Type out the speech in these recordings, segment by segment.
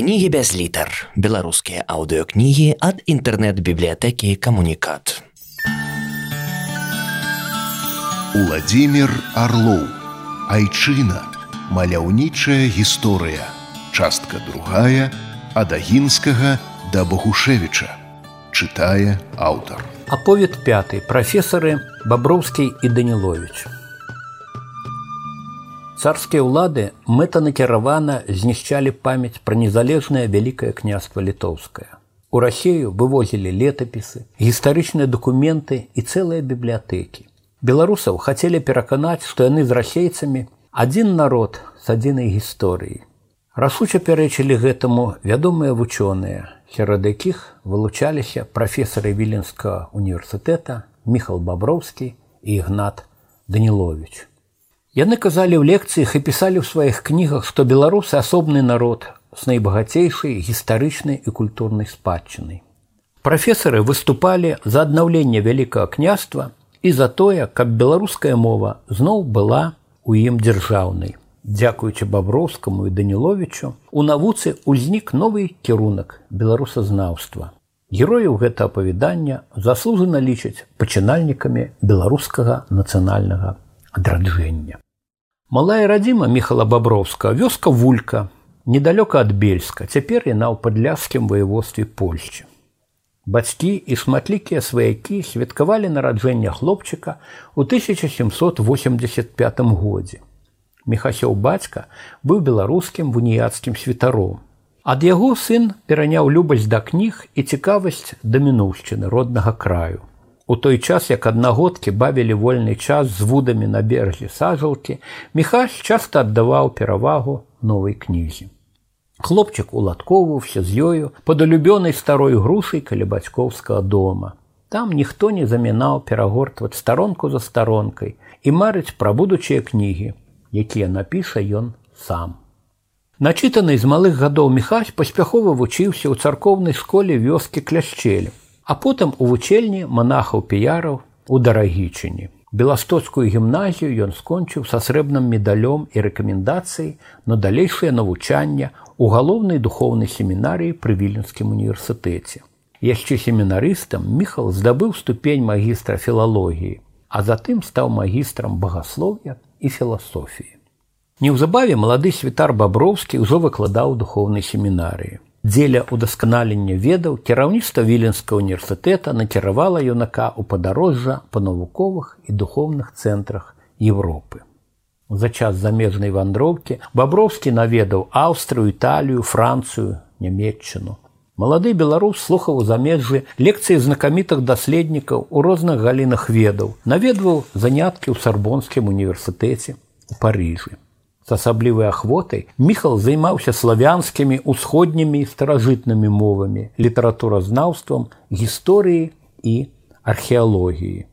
кнігі без літар беларускія аўдыокнігі ад інтэрнэт-бібліятэкі камунікат. Уладзімир Арлоў. Айчына. Маляўнічая гісторыя. Частка другая ад агінскага да Багушевіча чытае аўтар. Аповед 5 прафесары баброўскі і данілович царскія ўлады мэтанакіравана знішчалі памяць пра незалежнае вялікае княства літоўскае. У рассею вывозілі летапісы, гістарычныя дакументы і цэлыя бібліятэкі. Беларусаў хацелі пераканаць, што яны з расейцамі адзін народ з адзінай гісторыі. Расуча пярэчылі гэтаму вядомыя вучоныя, сярод якіх вылучаліся прафесары віленскага універсітэта Міхал Баброўскі і ігнат Данілович. Яны казалі ў лекцыях і пісалі ў сваіх кнігах, што беларусы асобны народ з найбагацейшай гістарычнай і культурнай спадчынай. Прафесары выступалі за аднаўленне вялікага княства і за тое, каб беларуская мова зноў была у ім дзяржаўнай. Дзякуючы баброўскаму і даніловичу у навуцы ўзнік новы кірунак беларусазнаўства. Герояў гэта апавядання заслужана лічаць пачынальнікамі беларускага нацыянальнага адраджэння. Малая радзіма міхала баброўска вёска вулька недалёка ад бельска. Цяпер яна ў падляскім воеводстве польшчы бацькі і шматлікія сваякі святкавалі нараджэння хлопчыка ў 1785 годзе мехасёў бацька быў беларускім вуніяцкім святаром. Ад яго сын пераняў любасць да кніг і цікавасць да мінуўшчыны роднага краю У той час, як аднагодкі бавілі вольны час з вудамі на беразе сажалкі, Міхась часта аддаваў перавагу новай кнізе. Хлопчык уладкоўваўся з ёю пад улюбёнай старой грушай каля бацькоўскага дома. Там ніхто не замінаў перагортваць старонку за старонкай і марыць пра будучыя кнігі, якія напіша ён сам. Начытаны з малых гадоў Міхась паспяхова вучыўся ў царкоўнай школе вёскі кляшчелем а потым у вучэльні манахаў піяраў у дарагічыні. Беластоцкую гімназію ён скончыў са срэбным медалём і рэкамендацыяй на далейшае навучанне ў галоўнай духоўнай семінарыі пры віленскім універсітэце. Яшчэ семінарыстам Міхал здабыў ступень магістра філалогіі, а затым стаў магістрам багаслов'я і філасофіі. Неўзабаве малады святар баброўскі ўжо выкладаў духоўнай семінарыі. Дзеля ўдасканалення ведаў кіраўніцтва віленскага універсітэта накіравала юнака ў падарожжа па навуковых і духовных цэнтрах Европы. За час замежнай вандроўкі баброўскі наведаў Аўстрыю, Італію, Францыю, нямметчыну. Малады беларус слухаў у замежжы лекцыі знакамітых даследнікаў у розных галінах ведаў, наведваў заняткі ў сарбонскім універсітэце у Парыжы з асаблівай ахвотай міхал займаўся славянскімі усходнімі старажытнымі мовамі літаратуразнаўствам гісторыі і археалогіі.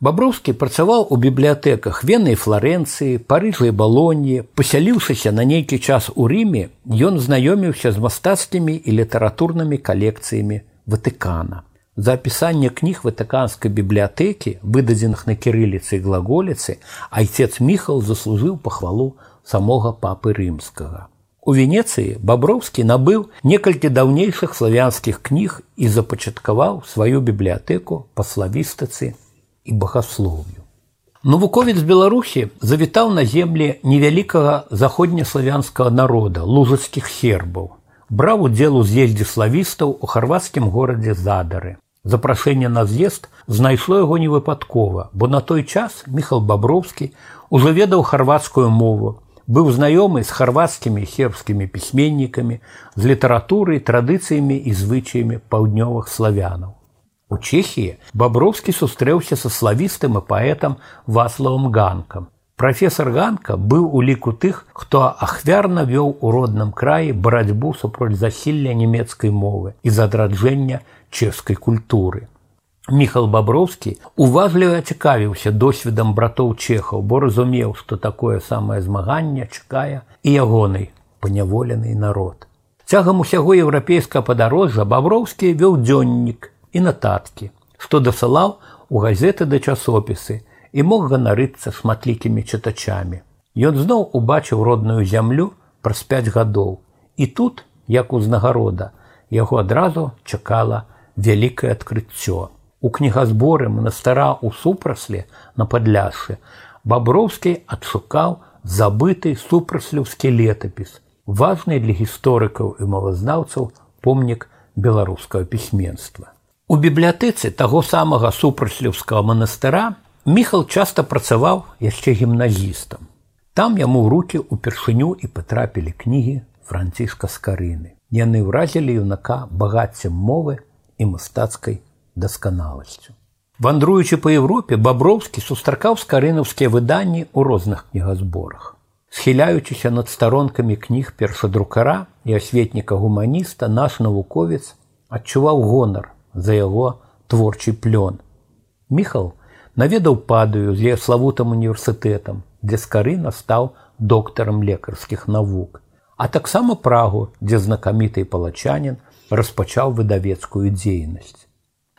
Баброўскі працаваў у бібліятэках вены флоренцыі парыжай балоніі пасяліўшыся на нейкі час у рыме ён знаёміўся з мастацкімі і літаратурнымі калекцыямі ватыкана. За апісанне кніг ватыканскай бібліятэкі, выдадзеных на кірыліцы і глаголіцы, айцец міхал заслужыў пахвалу самога папы рымскага. У Венецыі баброўскі набыў некалькі даўнейшых славянскіх кніг і запачаткаваў сваю бібліятэку па славістацы і багаслов'ю. Навуковец Беларусі завітаў на землі невялікага заходнеславянскага народа лужацкіх сербаў. Браў удзел у з'ездзе славістаў у харвацкім горадзе задары. Запрашэнне на з'езд знайшло яго невыпадкова, бо на той час Міхал Баброўскі ужо ведаў харвацкую мову, быў знаёмы з харвацкімі сербскімі пісьменнікамі з літаратурай традыцыямі і звычаямі паўднёвых славянаў у чехії баброўскі сустрэўся са славістым і паэтам ваславам ганкам прафесор ганка быў у ліку тых хто ахвярна вёў у родным краі барацьбу супроць засілля нямецкай мовы і задраджэння чэшскай культуры Міхал Баброўскі уважліва цікавіўся досведам братоў чехаў, бо разумеў, што такое самае змаганне чакае і ягонай паняволены народ. Цягам усяго еўрапейскага падарожжа баброўскі вёў дзённік і нататкі, што дасылаў у газеты да часопісы і мог ганарыцца шматлікімі чытачамі. Ён зноў убачыў родную зямлю праз пяць гадоў. І тут як узнагарода, яго адразу чакала вялікае адкрыццё. У кнігазборы манастыра ў супрасле на падляшы баброўскі адшукаў забыты супрасліўскі летапіс, важны для гісторыкаў і мовазнаўцаў помнік беларускага пісьменства. У бібліятэцы таго самага супрасліўскага манастыра Міхал часта працаваў яшчэ гімназістам. Там яму ў рукі ўпершыню і патрапілі кнігі францішка скарыны. Яны ўразілі юнака багаццем мовы і мастацкай дасканаласцю. Вандруючы па Еўропе баброўскі сустракаў скарынаўскія выданні ў розных кнігазборах. Схіляючыся над старонкамі кніг першадрукара і асветніка гуманіста наш навуковец адчуваў гонар за яго творчы плён. Міхал наведаў падаю з славутым універсітэтам, дзе скарына стаў доктарам лекарскіх навук, а таксама прагу, дзе знакаміты палачанін распачаў выдавецкую дзейнасць.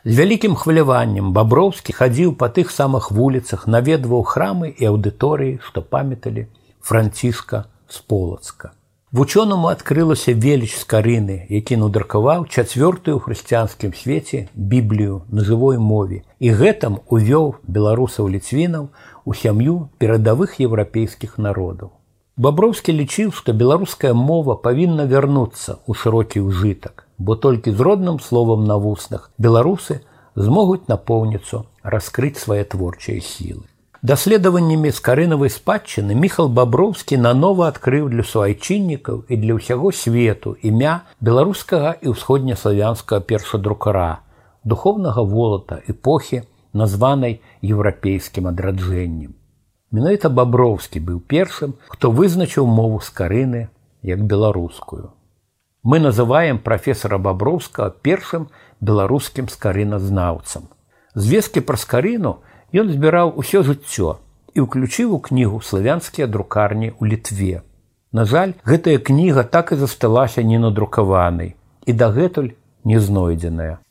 З вялікім хваляваннем баброўскі хадзіў па тых самых вуліцах, наведваў храмы і аўдыторыі, што памяталі францішка з полацка. Вучонаму адкрылася веліч скарыны, які нудракаваў чацвёртую ў хрысціянскім свеце біблію на жывой мове і гэтым увёў беларусаў ліцвінаў у сям'ю перадавых еўрапейскіх народаў. Баброўскі лічыў, што беларуская мова павінна вярнуцца ў шырокі ўжытак, бо толькі з родным словам на вуснах беларусы змогуць напоўніцу раскрыць свае творчыя сілы. Даследаваннямі скарынавай спадчыны міхал баброўскі нанова адкрыў для суайчыннікаў і для ўсяго свету імя беларускага і ўсходнеславянскага першадрукара, духовнага волата эпохі, названай еўрапейскім адраджэннем. Менавіта баброўскі быў першым, хто вызначыў мову скарыны як беларускую. Мы называем прафесара баброўскага першым беларускім скарыназнаўцам. Звесткі пра скарыну, Ён збіраў усё жыццё і ўключыў у кнігу славянскія друкарні ў літве. На жаль, гэтая кніга так і засталася ненадрукаванай і дагэтуль не знойдзеная.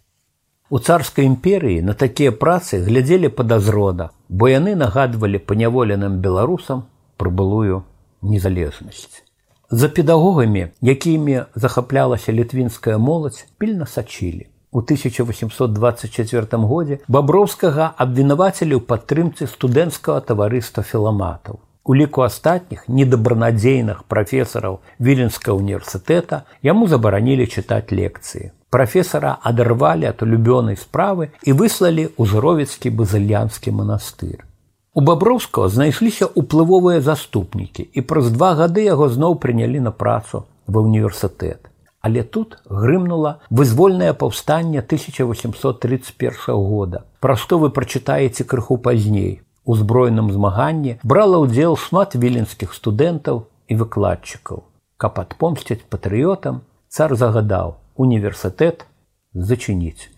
У царскай імперыі на такія працы глядзелі падазрода, бо яны нагадвалі паняволеным беларусам пра былую незалежнасць. За педагогамі, якімі захаплялася літвінская моладзь, пільна сачылі. У 1824 годзе баброўскага абвінавацелі ў падтрымцы студэнцкага таварыства філаматаў. У ліку астатніх недабранадзейных прафесараў віленска універсітэта яму забаранілі чытаць лекцыі. Прафесара адарвалі ад улюбёнай справы і выслалі ў жровецкі базыльянскі манастыр. У баброўскага знайшліся ўплывовыя заступнікі і праз два гады яго зноў прынялі на працу ва універсітэт. Але тут грымнула вызвольнае паўстанне 1831 года. Пра што вы прачытаеце крыху пазней. У збройным змаганні брала ўдзел шмат віленскіх студэнтаў і выкладчыкаў. Каб адпомсціць патрыётам, цар загадаў універсітэт зачыніць.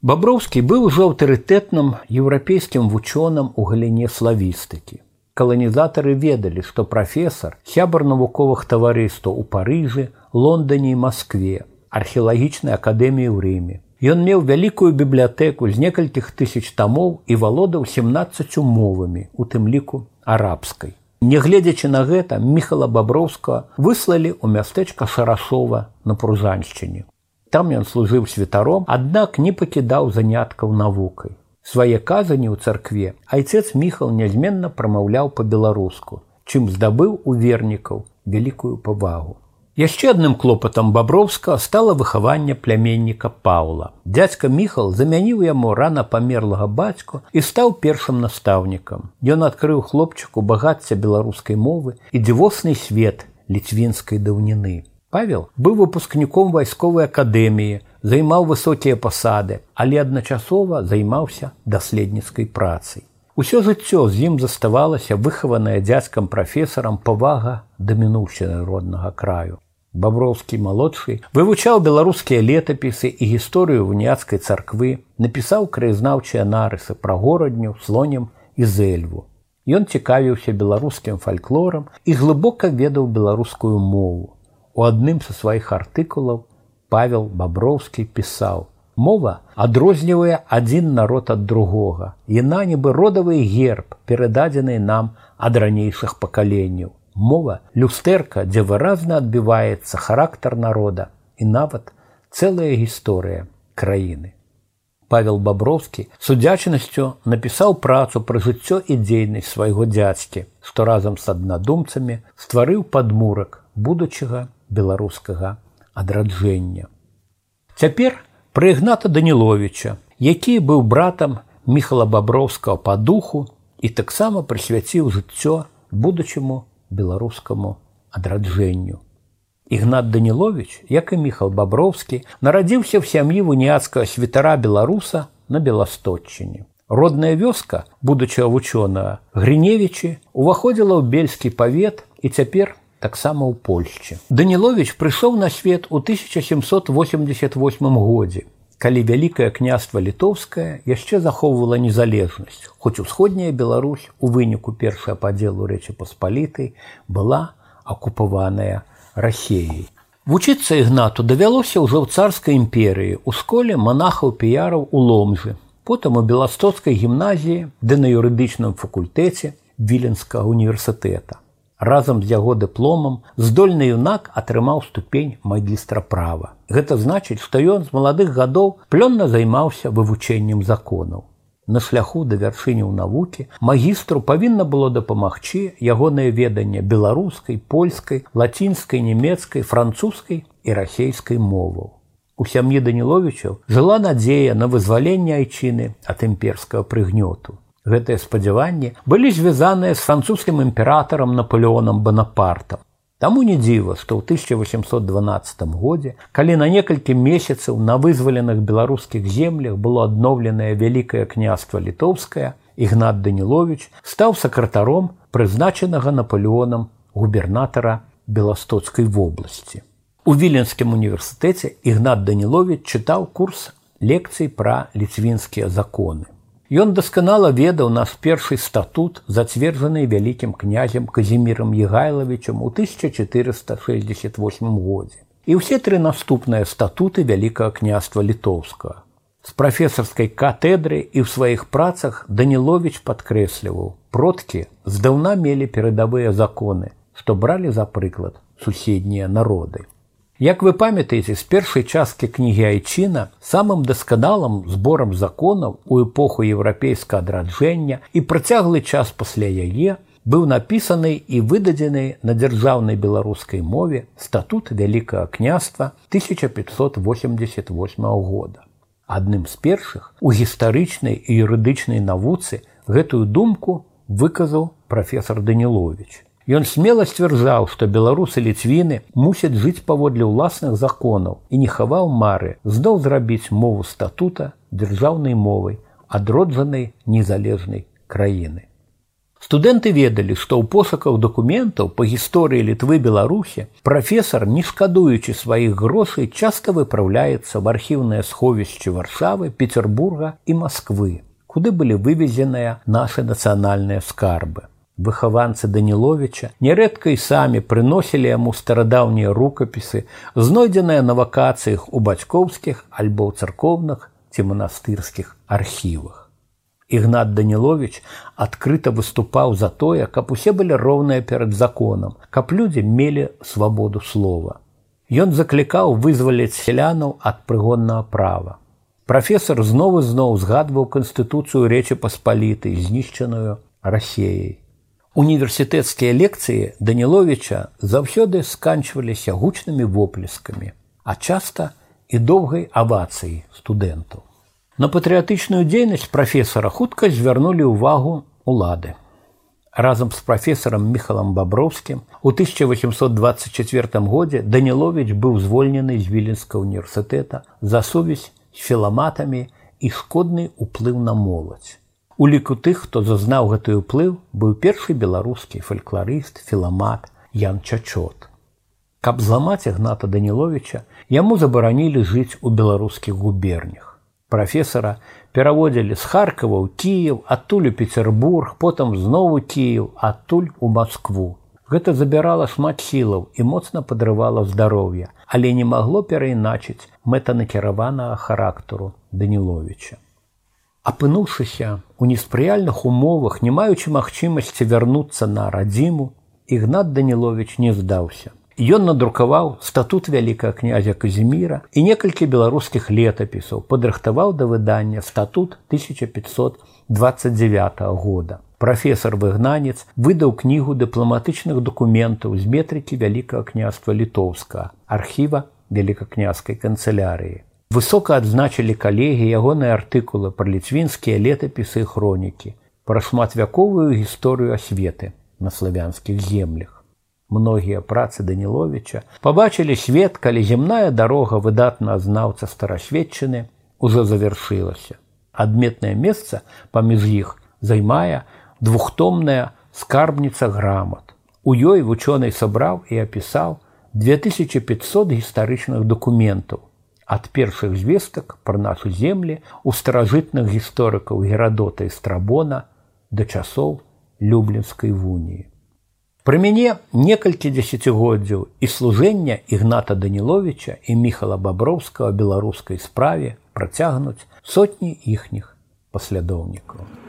Баброўскі быў ужо аўтарытэтным еўрапейскім вучоным у галіне славістыкі каланізатары ведалі, што прафесор сябар навуковых таварыстваў у Парыжы, Лондоне і Маскве, археалагічнай акадэміі ў Рме. Ён меў вялікую бібліятэку з некалькіх тысяч тамоў і валодаў 17 умовамі, у тым ліку арабскай. Нягледзячы на гэта міхала баброўскага выслалі ў мястэчка шарашова на пружаншчыне. Там ён служыў святаром, аднак не пакідаў заняткаў навукай свае казані ў царкве айцец міхал нязменна прамаўляў па-беларуску, чым здабыў у вернікаў вялікую павагу. Яшчэ адным клопатам баброўска стала выхаванне пляменніка Паўла. Дядзька міхал замяніў яму рана памерлага бацьку і стаў першым настаўнікам. Ён адкрыў хлопчыку багацця беларускай мовы і дзівосны свет ліцвінскай даўніны. Павел быў выпускніком вайсковай акадэміі, займаў высокія пасады, але адначасова займаўся даследніцкай працай. Усё жыццё з ім заставалася выхаваная дзядзькам прафесарам павага да мінуўшчыны роднага краю. Баброўскі малодшы вывучаў беларускія летапісы і гісторыю вуняцкай царквы, напісаў краязнаўчыя нарысы пра горадню, слонем і зэльву. Ён цікавіўся беларускім фальклорам і глыбока ведаў беларускую мову. У адным са сваіх артыкулаў Павел Баброўскі пісаў: Мова адрознівае адзін народ ад другога. Яна нібы родавы герб, перададзены нам ад ранейшых пакаленняў. Мова люстэрка, дзе выразна адбіваецца характар народа і нават цэлая гісторыя краіны. Павел Баброўскі судзячнасцю напісаў працу пра жыццё і дзейнасць свайго дзядзькі, што разам з аднадумцамі стварыў падмурак будучага беларускага адраджэння. Цяпер пра ігната Даніловича, які быў братам міхала баброўскага па духу і таксама прысвяціў жыццё будучаму беларускаму адраджэнню. Ігнат Данілович, як і міхал Баброўскі, нарадзіўся ў сям'і вуніяцкага святара беларуса на беластотчыне. Родная вёска, будучага вучонага Грыневічы, уваходзіла ў бельскі павет і цяпер таксама ў Польшчы. Данілович прыйшоў на свет у 1788 годзе, калі вялікае княства літоўскае яшчэ захоўвала незалежнасць, хоць усходняя Беларусь у выніку першага падзелу рэчы паспалітай была акупаваная рассеяй. Вучыцца ігнату давялося ўжо ў царскай імперыі у школе манахаў піяраў у ломжы, потым у беластоцкай гімназіі, ды на юрыдычным факультэце віленскага універсітэта. Разам з яго дыпломам здольны юнак атрымаў ступень магістра права. Гэта значыць, што ён з маладых гадоў плённа займаўся вывучэннем законаў. На шляху да вяршыняў навукі магістру павінна было дапамагчы ягонае веданне беларускай польскай лацінскай нямецкай французскай і расейскай моваў. У сям'і даніловичаў жыла надзея на вызваленне айчыны ад імперскага прыгнёту гэтыя спадзяванні былі звязаныя з французскім імператарам наполеонам банапартам Таму не дзіва, што ў 1812 годзе, калі на некалькі месяцаў на вызваленых беларускіх землях было адноўленае вялікае княства літоўскае, Ігнат Данілович стаў сакратаром прызначанага наполеонам губернатара беластоцкай вобласці. У віленскім універсітэце Ігнат Данілович чытаў курс лекцый пра ліцвінскія законы. Ён дасканала ведаў наш першы статут, зацверджаны вялікім князем Казімірам Егайлавічам у 1468 годзе. І ўсе тры наступныя статуты вялікага княства літоўскага. З прафесарскай катедры і ў сваіх працах Данілович падкрэсліваў: продкі здаўна мелі перадавыя законы, што бралі за прыклад суседнія народы. Як вы памятаеце з першай часткі кнігі айчына самым дасканалым зборам законаў у эпоху еўрапейскага адраджэння і працяглы час пасля яе быў напісаны і выдадзены на дзяржаўнай беларускай мове статут вялікага княства 1588 года. Адным з першых у гістарычнай і юрыдычнай навуцы гэтую думку выказаў прафесор Данілович. Ён смела сцвярджаў, што беларусы ліцвіны мусяць жыць паводле ўласных законаў і не хаваў мары, здаў зрабіць мову статута дзяржаўнай мовай адроджанай незалежнай краіны. Студэнты ведалі, што ў пошуках дакументаў па гісторыі літвы беларусі прафесор, не шкадуючы сваіх грошай часта выпраўляецца ў архіўныя сховішчы варшавы, петербурга і Масквы, куды былі вывезеныя нашы нацыянальныя скарбы выхаванцы даніловича нярэдка і самі прыносілі яму старадаўнія рукапісы знойдзеныя на вакацыях у бацькоўскіх альбо ў царкоўных ці манастырскіх архівах ігнат данілович адкрыта выступаў за тое каб усе былі роўныя перад законам каб людзі мелі свабоду слова. Ён заклікаў вызваліць сялянаў ад прыгоннага права. Прафесор знову зноў згадваў канстытуцыю рэчы паспалітай знішчаную рассеяй Універсітэцкія лекцыі Даніловича заўсёды сканчваліся гучнымі воплескамі, а часта і доўгай авацыі студэнтаў. На патрыятычную дзейнасць прафесара хутка звярнулі ўвагу улады. Разам з прафесарам Михалам Баброўскім у 1824 годзе Данілович быў звольнены з віленска універсітэта за сувязь з філаматамі і шкодны ўплыў на моладзь. У ліку тых, хто зазнаў гэты ўплыў, быў першы беларускі фальклорыст філамат Ян Чачот. Каб зламаць ігната Даніловича, яму забаранілі жыць у беларускіх губернях. Прафесара пераводзілі з Харкава ў Кіев, адтуль у Петербург, потым знову Кіев, адтуль у Маскву. Гэта забірала шмат сілаў і моцна падрывала здароўе, але не магло перайначыць мэтанакіраванага характару Даніловича. Апынуўшыся у неспрыяльных умовах, не маючы магчымасці вярнуцца на радзіму, ігнат данілович не здаўся Ён надрукаваў статут вялікага князя казіміра і некалькі беларускіх летапісаў падрыхтаваў да выдання статут 1529 года. Прафесор выгнанец выдаў кнігу дыпламатычных дакументаў з метрыкі вялікага княства літоўска, архіва вялікакняскай канцылярыі. Высока адзначылі калегі ягоныя артыкулы пра ліцвінскія летапісы і хронікі, пра шматвяковую гісторыю асветы на славянскіх землях. Многія працы даніловича побачылі свет калі земная дарога выдатна знаўца старасведчыны уже завяршылася. Адметнае месца паміж іх займае двухтомная скарбніца грамат. У ёй вучоны сабраў і апісаў 2500 гістарычных дакументаў ад першых звестак пра нашу землі у старажытных гісторыкаў герадота і страбона да часоў люблінскай вуніі Пры мяне некалькі дзесяцігоддзяў і служэння ігната Даніловича і міхала баброўскага беларускай справе працягнуць сотні іхніх паслядоўнікаў.